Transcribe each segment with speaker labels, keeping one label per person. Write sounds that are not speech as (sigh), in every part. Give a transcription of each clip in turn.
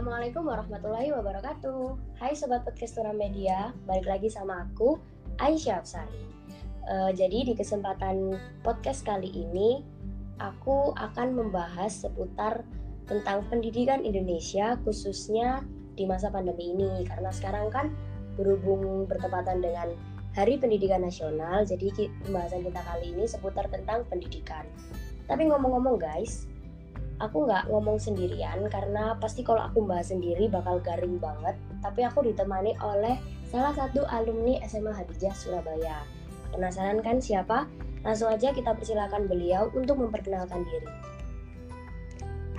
Speaker 1: Assalamualaikum warahmatullahi wabarakatuh. Hai sobat podcast Tura Media, balik lagi sama aku Aisyah Absari. Uh, jadi di kesempatan podcast kali ini aku akan membahas seputar tentang pendidikan Indonesia khususnya di masa pandemi ini karena sekarang kan berhubung bertepatan dengan Hari Pendidikan Nasional, jadi pembahasan kita kali ini seputar tentang pendidikan. Tapi ngomong-ngomong guys, aku nggak ngomong sendirian karena pasti kalau aku bahas sendiri bakal garing banget tapi aku ditemani oleh salah satu alumni SMA Hadijah Surabaya penasaran kan siapa? langsung aja kita persilakan beliau untuk memperkenalkan diri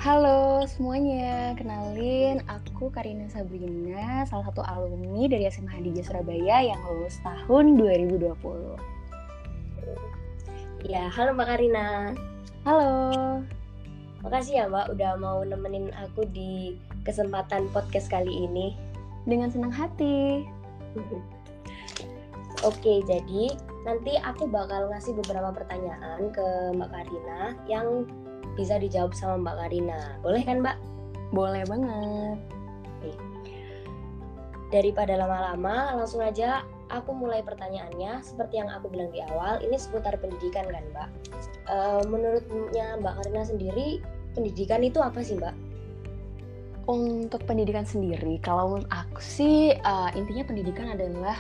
Speaker 2: Halo semuanya, kenalin aku Karina Sabrina, salah satu alumni dari SMA Hadijah Surabaya yang lulus tahun 2020.
Speaker 1: Ya, halo Mbak Karina.
Speaker 2: Halo.
Speaker 1: Makasih ya Mbak udah mau nemenin aku di kesempatan podcast kali ini.
Speaker 2: Dengan senang hati. (laughs)
Speaker 1: Oke, jadi nanti aku bakal ngasih beberapa pertanyaan ke Mbak Karina yang bisa dijawab sama Mbak Karina. Boleh kan Mbak?
Speaker 2: Boleh banget.
Speaker 1: Daripada lama-lama, langsung aja aku mulai pertanyaannya. Seperti yang aku bilang di awal, ini seputar pendidikan kan Mbak? Uh, menurutnya Mbak Karina sendiri, pendidikan itu apa sih Mbak?
Speaker 2: Untuk pendidikan sendiri, kalau menurut aku sih uh, intinya pendidikan adalah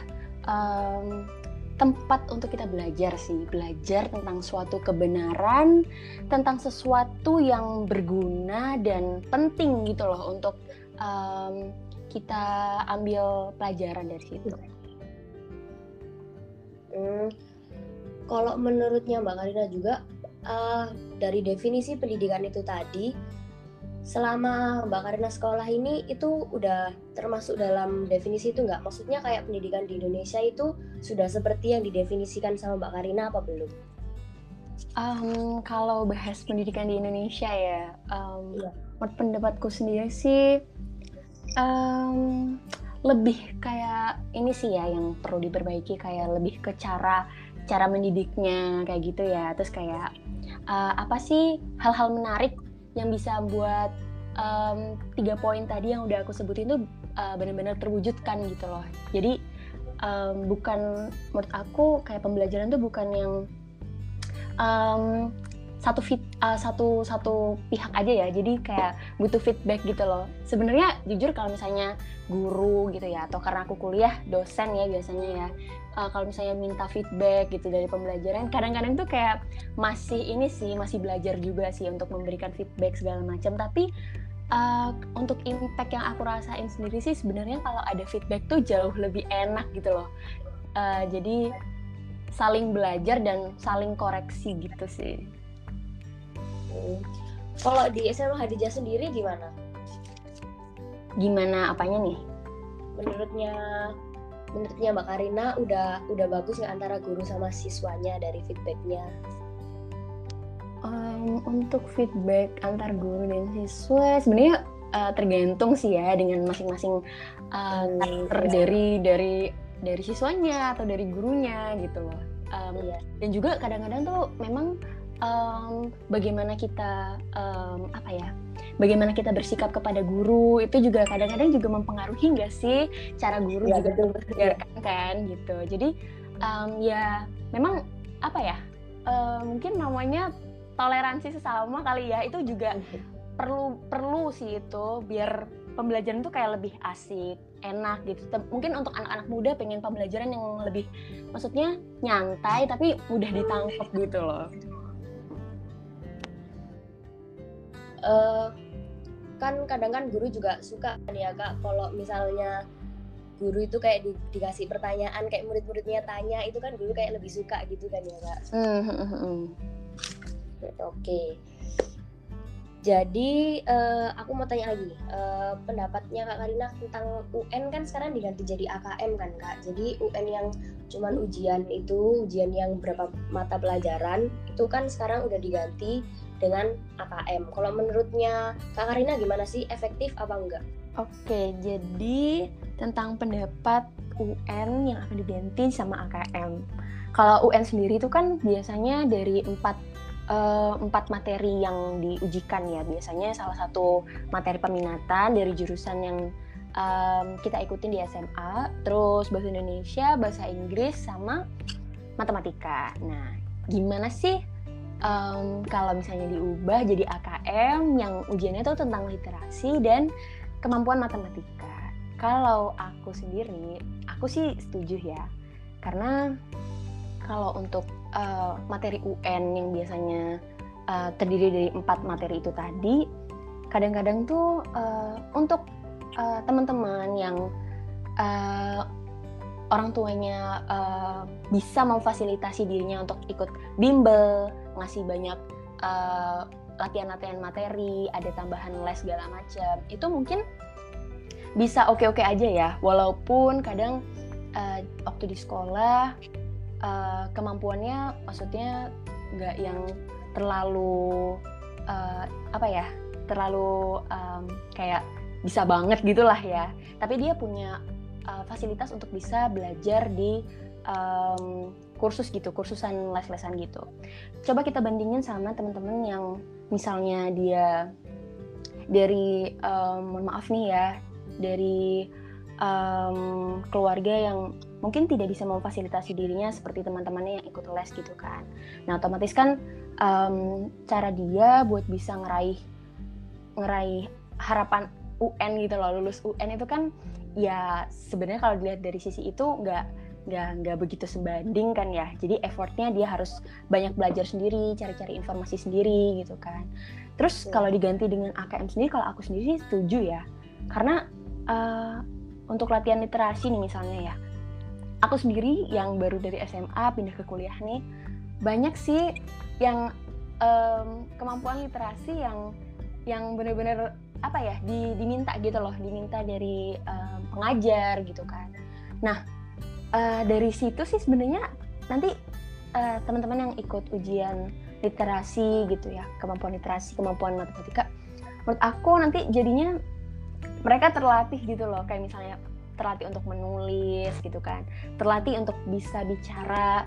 Speaker 2: um, tempat untuk kita belajar sih, belajar tentang suatu kebenaran, tentang sesuatu yang berguna dan penting gitu loh untuk um, kita ambil pelajaran dari situ.
Speaker 1: Hmm, kalau menurutnya Mbak Karina juga uh, dari definisi pendidikan itu tadi, selama Mbak Karina sekolah ini itu udah termasuk dalam definisi itu nggak? Maksudnya kayak pendidikan di Indonesia itu sudah seperti yang didefinisikan sama Mbak Karina apa belum?
Speaker 2: Um, kalau bahas pendidikan di Indonesia ya, um, iya. menurut pendapatku sendiri sih um, lebih kayak ini sih ya yang perlu diperbaiki kayak lebih ke cara cara mendidiknya kayak gitu ya. Terus kayak uh, apa sih hal-hal menarik yang bisa buat um, tiga poin tadi yang udah aku sebutin tuh uh, benar-benar terwujudkan gitu loh. Jadi um, bukan menurut aku kayak pembelajaran tuh bukan yang um, satu fit uh, satu satu pihak aja ya. Jadi kayak butuh feedback gitu loh. Sebenarnya jujur kalau misalnya guru gitu ya atau karena aku kuliah dosen ya biasanya ya uh, kalau misalnya minta feedback gitu dari pembelajaran kadang-kadang tuh kayak masih ini sih masih belajar juga sih untuk memberikan feedback segala macam. Tapi uh, untuk impact yang aku rasain sendiri sih sebenarnya kalau ada feedback tuh jauh lebih enak gitu loh. Uh, jadi saling belajar dan saling koreksi gitu sih
Speaker 1: kalau di SMA Hadijah sendiri gimana?
Speaker 2: Gimana apanya nih?
Speaker 1: Menurutnya menurutnya Mbak Karina udah udah bagus nggak antara guru sama siswanya dari feedbacknya?
Speaker 2: Um, untuk feedback antar guru dan siswa sebenarnya uh, tergantung sih ya dengan masing-masing uh, karakter ya. dari dari dari siswanya atau dari gurunya gitu loh. Um, ya. Dan juga kadang-kadang tuh memang um, bagaimana kita um, apa ya bagaimana kita bersikap kepada guru itu juga kadang-kadang juga mempengaruhi nggak sih cara guru ya, juga mengajarkan kan gitu. Jadi um, ya memang apa ya um, mungkin namanya toleransi sesama kali ya itu juga perlu perlu sih itu biar pembelajaran itu kayak lebih asik enak gitu. Mungkin untuk anak-anak muda pengen pembelajaran yang lebih maksudnya nyantai tapi mudah ditangkap gitu loh
Speaker 1: uh, kan kadang kan guru juga suka kan ya kak kalau misalnya guru itu kayak di, dikasih pertanyaan kayak murid-muridnya tanya itu kan guru kayak lebih suka gitu kan ya kak. Mm -hmm. Oke. Okay. Jadi uh, aku mau tanya lagi uh, pendapatnya Kak Karina tentang UN kan sekarang diganti jadi AKM kan Kak. Jadi UN yang cuman ujian itu ujian yang berapa mata pelajaran itu kan sekarang udah diganti dengan AKM. Kalau menurutnya Kak Karina gimana sih efektif apa enggak?
Speaker 2: Oke, jadi tentang pendapat UN yang akan diganti sama AKM. Kalau UN sendiri itu kan biasanya dari empat uh, empat materi yang diujikan ya biasanya salah satu materi peminatan dari jurusan yang um, kita ikutin di SMA terus bahasa Indonesia bahasa Inggris sama matematika nah gimana sih um, kalau misalnya diubah jadi AKM yang ujiannya itu tentang literasi dan kemampuan matematika. Kalau aku sendiri aku sih setuju ya. Karena kalau untuk uh, materi UN yang biasanya uh, terdiri dari empat materi itu tadi, kadang-kadang tuh uh, untuk uh, teman-teman yang uh, orang tuanya uh, bisa memfasilitasi dirinya untuk ikut bimbel, ngasih banyak latihan-latihan uh, materi, ada tambahan les segala macam, itu mungkin bisa oke-oke aja ya, walaupun kadang uh, waktu di sekolah uh, kemampuannya maksudnya nggak yang terlalu uh, apa ya terlalu um, kayak bisa banget gitulah ya. Tapi dia punya uh, fasilitas untuk bisa belajar di um, kursus gitu kursusan les-lesan gitu coba kita bandingin sama teman-teman yang misalnya dia dari um, mohon maaf nih ya dari um, keluarga yang mungkin tidak bisa memfasilitasi dirinya seperti teman-temannya yang ikut les gitu kan. Nah otomatis kan um, cara dia buat bisa ngeraih ngeraih harapan UN gitu loh lulus UN itu kan ya sebenarnya kalau dilihat dari sisi itu nggak nggak nggak begitu sebanding kan ya. Jadi effortnya dia harus banyak belajar sendiri cari-cari informasi sendiri gitu kan. Terus kalau diganti dengan AKM sendiri kalau aku sendiri setuju ya. Karena uh, untuk latihan literasi nih misalnya ya. Aku sendiri yang baru dari SMA pindah ke kuliah nih banyak sih yang um, kemampuan literasi yang yang bener-bener apa ya di, diminta gitu loh. Diminta dari um, pengajar gitu kan. Nah uh, dari situ sih sebenarnya nanti uh, teman-teman yang ikut ujian literasi gitu ya kemampuan literasi kemampuan matematika menurut aku nanti jadinya mereka terlatih gitu loh. Kayak misalnya terlatih untuk menulis gitu kan. Terlatih untuk bisa bicara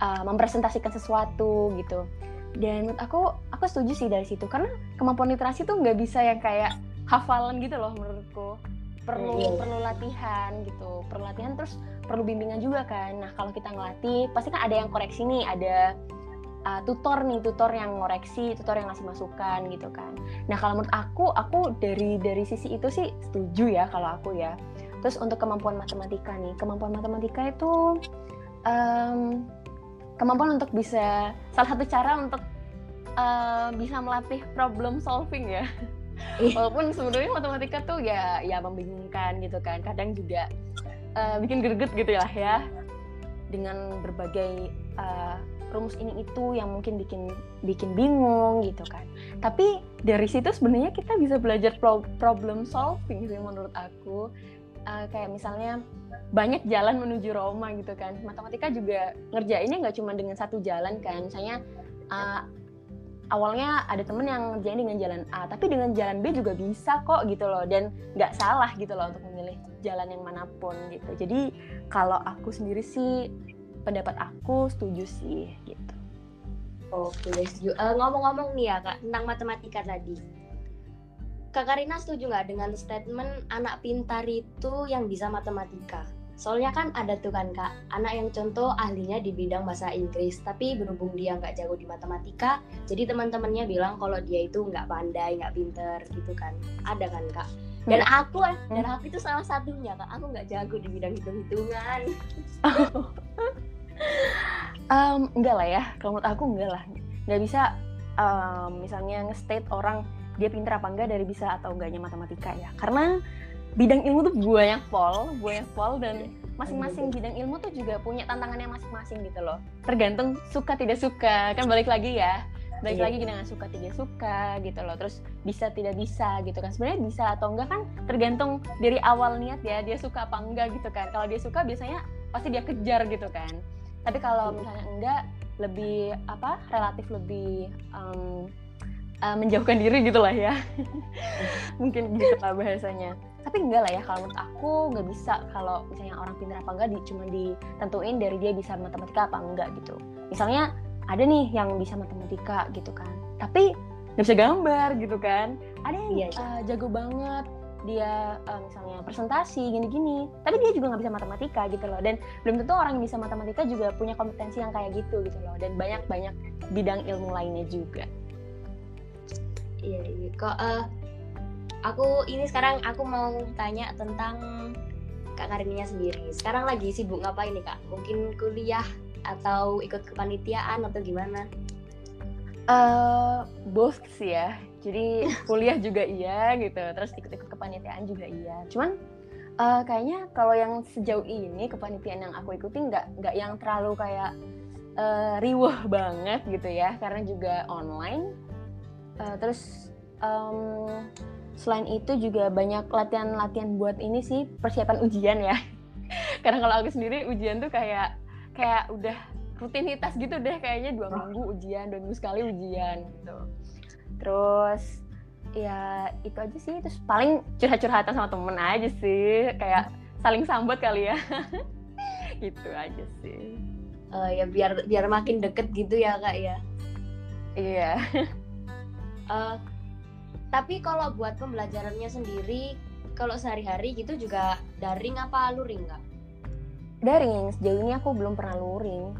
Speaker 2: uh, mempresentasikan sesuatu gitu. Dan menurut aku aku setuju sih dari situ. Karena kemampuan literasi tuh nggak bisa yang kayak hafalan gitu loh menurutku perlu mm. perlu latihan gitu perlu latihan terus perlu bimbingan juga kan nah kalau kita ngelatih pasti kan ada yang koreksi nih ada uh, tutor nih tutor yang ngoreksi tutor yang ngasih masukan gitu kan nah kalau menurut aku aku dari dari sisi itu sih setuju ya kalau aku ya Terus untuk kemampuan matematika nih, kemampuan matematika itu um, kemampuan untuk bisa salah satu cara untuk uh, bisa melatih problem solving ya. (laughs) Walaupun sebenarnya matematika tuh ya ya membingungkan gitu kan. Kadang juga uh, bikin greget gitu lah ya. Dengan berbagai uh, rumus ini itu yang mungkin bikin bikin bingung gitu kan. Tapi dari situ sebenarnya kita bisa belajar problem solving sih menurut aku uh, kayak misalnya banyak jalan menuju Roma gitu kan matematika juga ngerjainnya nggak cuma dengan satu jalan kan misalnya uh, awalnya ada temen yang ngerjain dengan jalan A tapi dengan jalan B juga bisa kok gitu loh dan nggak salah gitu loh untuk memilih jalan yang mana pun gitu. Jadi kalau aku sendiri sih pendapat aku setuju sih gitu.
Speaker 1: Oke setuju. Uh, ngomong-ngomong nih ya kak tentang matematika tadi. Kak Karina setuju nggak dengan statement anak pintar itu yang bisa matematika? Soalnya kan ada tuh kan kak, anak yang contoh ahlinya di bidang bahasa Inggris, tapi berhubung dia nggak jago di matematika, jadi teman-temannya bilang kalau dia itu nggak pandai, nggak pinter gitu kan. Ada kan kak? Dan hmm. aku, hmm. dan aku itu salah satunya kak, aku nggak jago di bidang hitung-hitungan. (laughs)
Speaker 2: um, enggak lah ya, kalau menurut aku enggak lah. Nggak bisa um, misalnya nge-state orang dia pinter apa enggak dari bisa atau enggaknya matematika ya karena bidang ilmu tuh banyak pol. Banyak pol dan masing-masing bidang ilmu tuh juga punya tantangannya masing-masing gitu loh. Tergantung suka tidak suka. Kan balik lagi ya. Balik iya. lagi dengan suka tidak suka gitu loh. Terus bisa tidak bisa gitu kan. Sebenarnya bisa atau enggak kan tergantung dari awal niat ya dia suka apa enggak gitu kan. Kalau dia suka biasanya pasti dia kejar gitu kan. Tapi kalau iya. misalnya enggak lebih apa relatif lebih um, uh, menjauhkan diri gitu lah ya. (laughs) Mungkin gitu lah bahasanya tapi enggak lah ya kalau menurut aku nggak bisa kalau misalnya orang pintar apa enggak di, cuma ditentuin dari dia bisa matematika apa enggak gitu. Misalnya ada nih yang bisa matematika gitu kan tapi nggak bisa gambar gitu kan. Ada yang iya, iya. Uh, jago banget dia uh, misalnya presentasi gini-gini tapi dia juga nggak bisa matematika gitu loh. Dan belum tentu orang yang bisa matematika juga punya kompetensi yang kayak gitu gitu loh dan banyak banyak bidang ilmu lainnya juga.
Speaker 1: Iya iya. Kok uh, aku ini sekarang aku mau tanya tentang kak Karininya sendiri. Sekarang lagi sibuk ngapain nih kak? Mungkin kuliah atau ikut kepanitiaan atau gimana?
Speaker 2: Uh, both sih ya. Jadi (laughs) kuliah juga iya gitu terus ikut-ikut kepanitiaan juga iya. Cuman uh, kayaknya kalau yang sejauh ini kepanitiaan yang aku ikuti nggak nggak yang terlalu kayak uh, riwah banget gitu ya. Karena juga online. Uh, terus um, selain itu juga banyak latihan-latihan buat ini sih persiapan ujian ya. (laughs) Karena kalau aku sendiri ujian tuh kayak kayak udah rutinitas gitu deh kayaknya dua minggu ujian dua minggu sekali ujian gitu. Terus ya itu aja sih. Terus paling curhat-curhatan sama temen aja sih. Kayak saling sambut kali ya. (laughs) Gitu aja sih.
Speaker 1: Uh, ya biar biar makin deket gitu ya kak ya.
Speaker 2: Iya.
Speaker 1: Uh, (laughs) tapi kalau buat pembelajarannya sendiri kalau sehari-hari gitu juga daring apa luring nggak
Speaker 2: daring sejauh ini aku belum pernah luring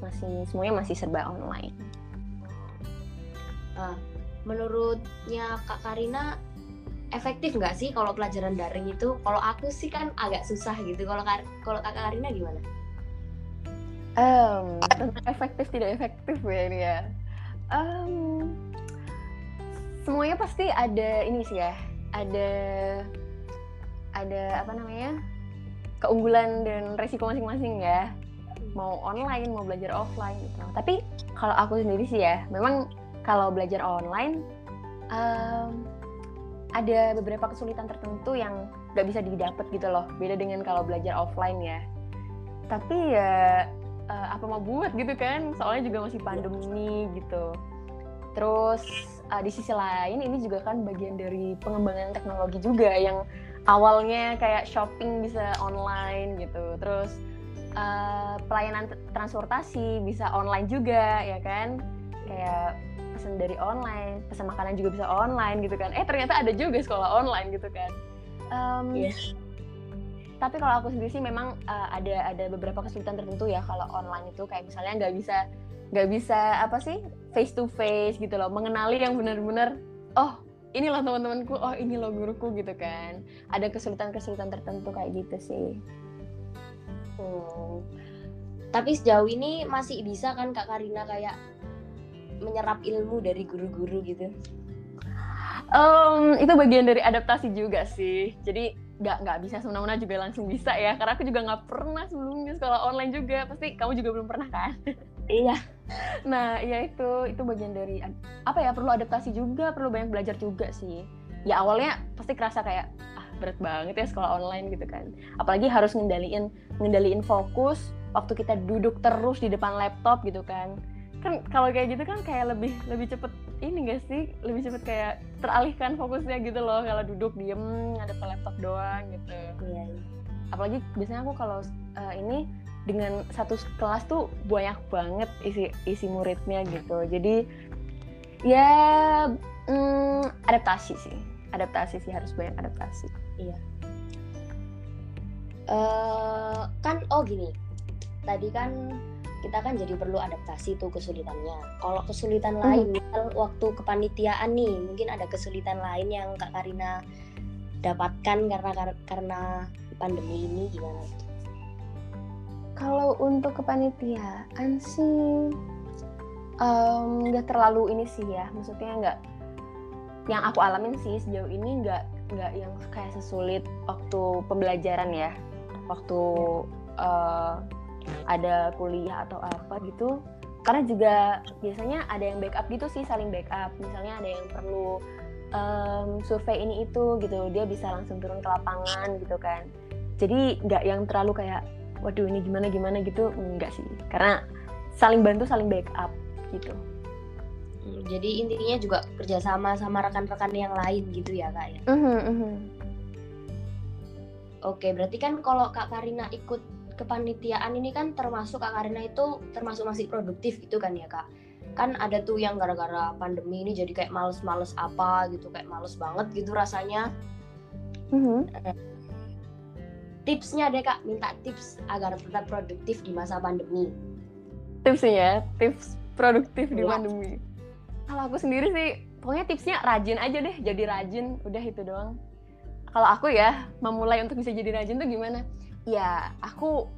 Speaker 2: masih semuanya masih serba online
Speaker 1: uh, menurutnya Kak Karina efektif nggak sih kalau pelajaran daring itu? Kalau aku sih kan agak susah gitu. Kalau kalau Kak Karina gimana?
Speaker 2: Um, (laughs) efektif tidak efektif ya ini ya. Um, semuanya pasti ada ini sih ya. Ada ada apa namanya keunggulan dan resiko masing-masing ya. Mau online, mau belajar offline gitu. Tapi kalau aku sendiri sih ya, memang kalau belajar online um, ada beberapa kesulitan tertentu yang nggak bisa didapat gitu loh beda dengan kalau belajar offline ya tapi ya uh, apa mau buat gitu kan soalnya juga masih pandemi gitu terus uh, di sisi lain ini juga kan bagian dari pengembangan teknologi juga yang awalnya kayak shopping bisa online gitu. Terus uh, pelayanan transportasi bisa online juga ya kan? Kayak pesan dari online pesan makanan juga bisa online gitu kan. Eh ternyata ada juga sekolah online gitu kan. Um, yes. tapi kalau aku sendiri sih memang uh, ada ada beberapa kesulitan tertentu ya kalau online itu. Kayak misalnya nggak bisa nggak bisa apa sih face to face gitu loh mengenali yang benar-benar oh inilah teman-temanku oh ini loh guruku gitu kan ada kesulitan-kesulitan tertentu kayak gitu sih
Speaker 1: hmm. tapi sejauh ini masih bisa kan kak Karina kayak menyerap ilmu dari guru-guru gitu?
Speaker 2: Um, itu bagian dari adaptasi juga sih. Jadi nggak nggak bisa semena-mena juga langsung bisa ya. Karena aku juga nggak pernah sebelumnya sekolah online juga. Pasti kamu juga belum pernah kan?
Speaker 1: Iya.
Speaker 2: Nah, ya itu itu bagian dari apa ya? Perlu adaptasi juga, perlu banyak belajar juga sih. Ya awalnya pasti kerasa kayak ah berat banget ya sekolah online gitu kan. Apalagi harus ngendaliin ngendaliin fokus waktu kita duduk terus di depan laptop gitu kan kan kalau kayak gitu kan kayak lebih lebih cepet ini gak sih lebih cepet kayak teralihkan fokusnya gitu loh kalau duduk diem ada ke laptop doang gitu iya, iya. apalagi biasanya aku kalau uh, ini dengan satu kelas tuh banyak banget isi isi muridnya gitu jadi ya mm, adaptasi sih adaptasi sih harus banyak adaptasi
Speaker 1: iya uh, kan oh gini tadi kan kita kan jadi perlu adaptasi tuh kesulitannya. Kalau kesulitan hmm. lain, misal waktu kepanitiaan nih, mungkin ada kesulitan lain yang Kak Karina dapatkan karena karena pandemi ini gimana?
Speaker 2: Kalau untuk kepanitiaan sih nggak um, terlalu ini sih ya, maksudnya nggak yang aku alamin sih sejauh ini nggak nggak yang kayak sesulit waktu pembelajaran ya, waktu uh, ada kuliah atau apa gitu. Karena juga biasanya ada yang backup gitu sih saling backup. Misalnya ada yang perlu um, survei ini itu gitu. Dia bisa langsung turun ke lapangan gitu kan. Jadi nggak yang terlalu kayak waduh ini gimana gimana gitu enggak sih karena saling bantu saling backup gitu
Speaker 1: hmm, jadi intinya juga kerjasama sama rekan-rekan yang lain gitu ya kak ya
Speaker 2: uh -huh.
Speaker 1: oke berarti kan kalau kak Karina ikut kepanitiaan ini kan termasuk Kak Karina itu termasuk masih produktif gitu kan ya Kak? Kan ada tuh yang gara-gara pandemi ini jadi kayak males-males apa gitu, kayak males banget gitu rasanya. Mm -hmm. Tipsnya deh Kak, minta tips agar tetap produktif di masa pandemi.
Speaker 2: Tipsnya, tips produktif di ya. pandemi. Kalau aku sendiri sih, pokoknya tipsnya rajin aja deh, jadi rajin, udah itu doang. Kalau aku ya, memulai untuk bisa jadi rajin tuh gimana? ya aku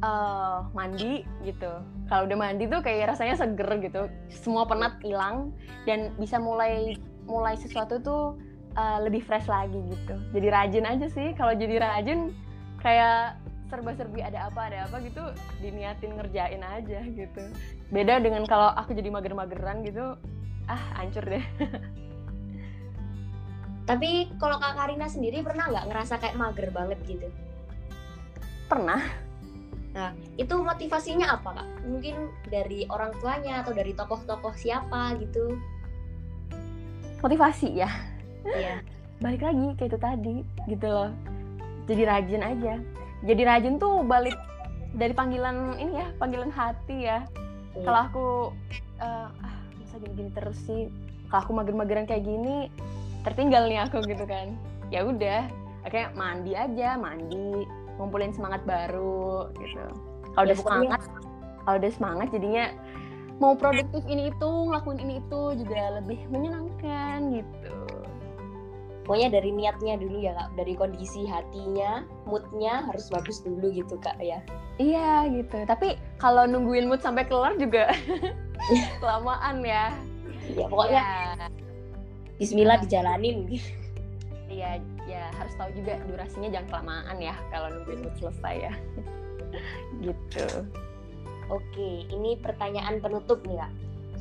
Speaker 2: uh, mandi gitu. Kalau udah mandi tuh kayak rasanya seger gitu. Semua penat hilang dan bisa mulai mulai sesuatu tuh uh, lebih fresh lagi gitu. Jadi rajin aja sih. Kalau jadi rajin kayak serba-serbi ada apa ada apa gitu diniatin ngerjain aja gitu. Beda dengan kalau aku jadi mager-mageran gitu, ah hancur deh. (laughs)
Speaker 1: Tapi kalau Kak Karina sendiri pernah nggak ngerasa kayak mager banget gitu?
Speaker 2: pernah
Speaker 1: nah itu motivasinya apa kak mungkin dari orang tuanya atau dari tokoh-tokoh siapa gitu
Speaker 2: motivasi ya iya (laughs) balik lagi kayak itu tadi gitu loh jadi rajin aja. Jadi rajin tuh balik dari panggilan ini ya panggilan hati ya. Iya. kalau aku uh, ah masa gini-gini terus sih. Kalau aku mager-mageran kayak gini tertinggal nih aku gitu kan. Ya udah kayak mandi aja mandi ngumpulin semangat baru gitu. Kalau ya, udah semangat kalau udah semangat jadinya mau produktif ini itu ngelakuin ini itu juga lebih menyenangkan gitu
Speaker 1: pokoknya dari niatnya dulu ya kak. Dari kondisi hatinya moodnya harus bagus dulu gitu kak ya.
Speaker 2: Iya gitu. Tapi kalau nungguin mood sampai kelar juga (laughs) kelamaan ya.
Speaker 1: Ya pokoknya ya. Bismillah dijalanin.
Speaker 2: Iya ya harus tahu juga durasinya jangan kelamaan ya kalau nungguin mood selesai ya. (laughs) Gitu.
Speaker 1: Oke ini pertanyaan penutup nih kak.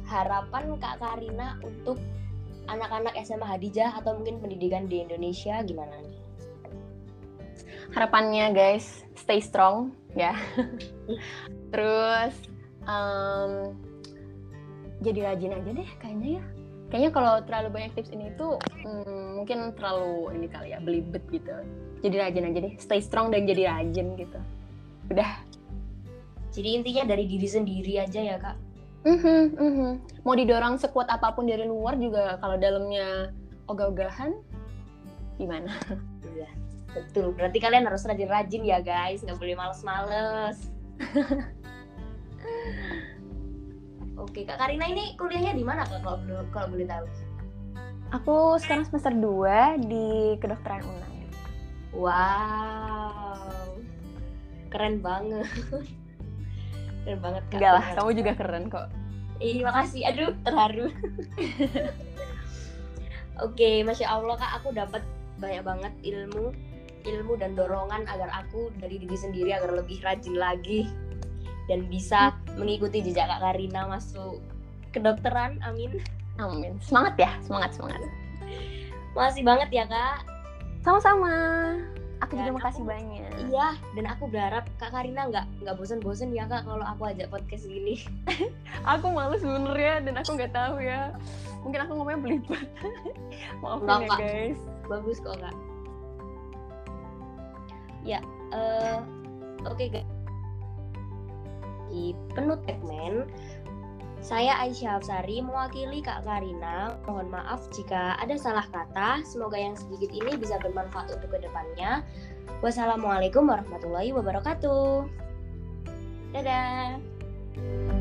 Speaker 1: Harapan kak Karina untuk anak-anak SMA Hadijah atau mungkin pendidikan di Indonesia gimana nih?
Speaker 2: Harapannya guys stay strong ya. (laughs) Terus um, jadi rajin aja deh kayaknya ya. Kayaknya kalau terlalu banyak tips ini tuh hmm, mungkin terlalu ini kali ya belibet gitu. Jadi rajin aja deh stay strong dan jadi rajin gitu. Udah.
Speaker 1: Jadi intinya dari diri sendiri aja ya kak
Speaker 2: mm-hmm, mm-hmm. mau didorong sekuat apa pun dari luar juga kalau dalamnya ogah-ogahan gimana
Speaker 1: iya betul berarti kalian harus rajin-rajin ya guys nggak boleh males-males (laughs) Oke, Kak Karina ini kuliahnya di mana Kak kalau kalau boleh tahu?
Speaker 2: Aku sekarang semester 2 di kedokteran UNAI.
Speaker 1: Wow. Keren banget. (laughs) keren banget Kak.
Speaker 2: Enggak lah, kamu juga keren kok.
Speaker 1: Ih, makasih. Aduh, terharu. (laughs) Oke, Masya Allah Kak, aku dapat banyak banget ilmu ilmu dan dorongan agar aku dari diri sendiri agar lebih rajin lagi dan bisa mengikuti jejak Kak Karina masuk kedokteran. Amin.
Speaker 2: Amin. Semangat ya, semangat semangat.
Speaker 1: Makasih banget ya Kak.
Speaker 2: Sama-sama. Aku dan juga makasih aku, banyak.
Speaker 1: Iya, dan aku berharap Kak Karina nggak nggak bosan-bosan ya Kak kalau aku ajak podcast gini. (laughs)
Speaker 2: aku males bener ya, dan aku nggak tahu ya. Mungkin aku ngomongnya belibet. (laughs) Maafin ya Kak. guys.
Speaker 1: Bagus kok Kak. Ya, uh, oke okay, guys di penutup segmen saya Aisyah Hafsari mewakili Kak Karina. Mohon maaf jika ada salah kata. Semoga yang sedikit ini bisa bermanfaat untuk ke depannya. Wassalamualaikum warahmatullahi wabarakatuh. Dadah.